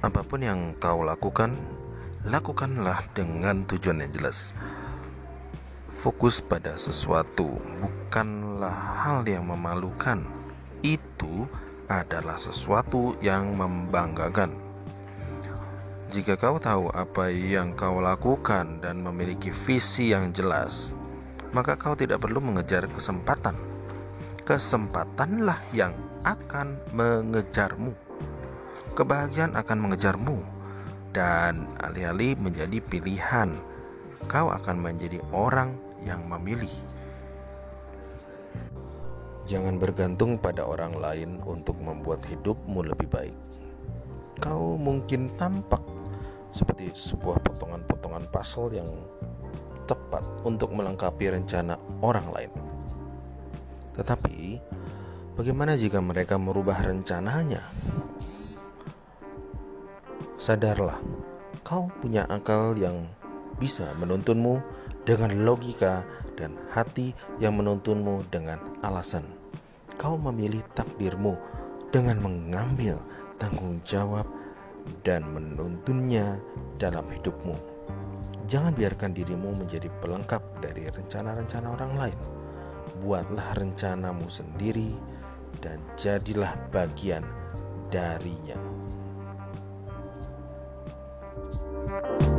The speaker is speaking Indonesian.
Apa pun yang kau lakukan, lakukanlah dengan tujuan yang jelas. Fokus pada sesuatu bukanlah hal yang memalukan. Itu adalah sesuatu yang membanggakan. Jika kau tahu apa yang kau lakukan dan memiliki visi yang jelas, maka kau tidak perlu mengejar kesempatan. Kesempatanlah yang akan mengejarmu. Kebahagiaan akan mengejarmu, dan alih-alih menjadi pilihan, kau akan menjadi orang yang memilih. Jangan bergantung pada orang lain untuk membuat hidupmu lebih baik. Kau mungkin tampak seperti sebuah potongan-potongan puzzle yang tepat untuk melengkapi rencana orang lain. Tetapi, bagaimana jika mereka merubah rencananya? Sadarlah, kau punya akal yang bisa menuntunmu dengan logika dan hati yang menuntunmu dengan alasan. Kau memilih takdirmu dengan mengambil tanggung jawab dan menuntunnya dalam hidupmu. Jangan biarkan dirimu menjadi pelengkap dari rencana-rencana orang lain. Buatlah rencanamu sendiri dan jadilah bagian darinya. you